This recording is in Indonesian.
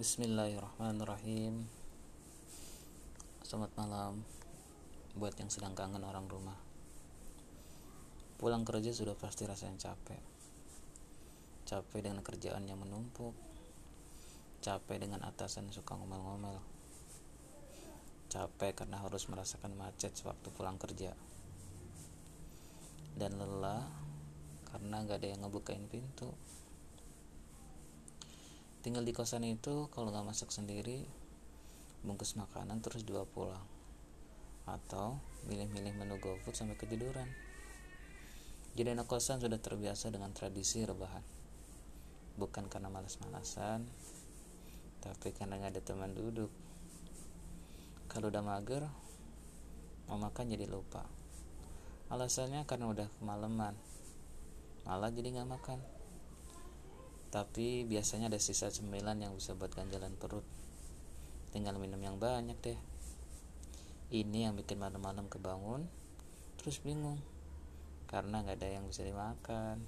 Bismillahirrahmanirrahim. Selamat malam Buat yang sedang kangen orang rumah. Pulang kerja sudah pasti rasanya capek. Capek dengan kerjaan yang menumpuk. Capek dengan atasan yang suka ngomel-ngomel. Capek karena harus merasakan macet sewaktu pulang kerja. Dan lelah karena gak ada yang ngebukain pintu tinggal di kosan itu kalau nggak masak sendiri bungkus makanan terus dibawa pulang. Atau milih-milih menu GoFood sampai ketiduran. Jadi anak kosan sudah terbiasa dengan tradisi rebahan. Bukan karena malas-malasan tapi karena nggak ada teman duduk. Kalau udah mager mau makan jadi lupa. Alasannya karena udah kemalaman malah jadi nggak makan tapi biasanya ada sisa cemilan yang bisa buat ganjalan perut. Tinggal minum yang banyak deh. Ini yang bikin malam-malam kebangun terus bingung karena nggak ada yang bisa dimakan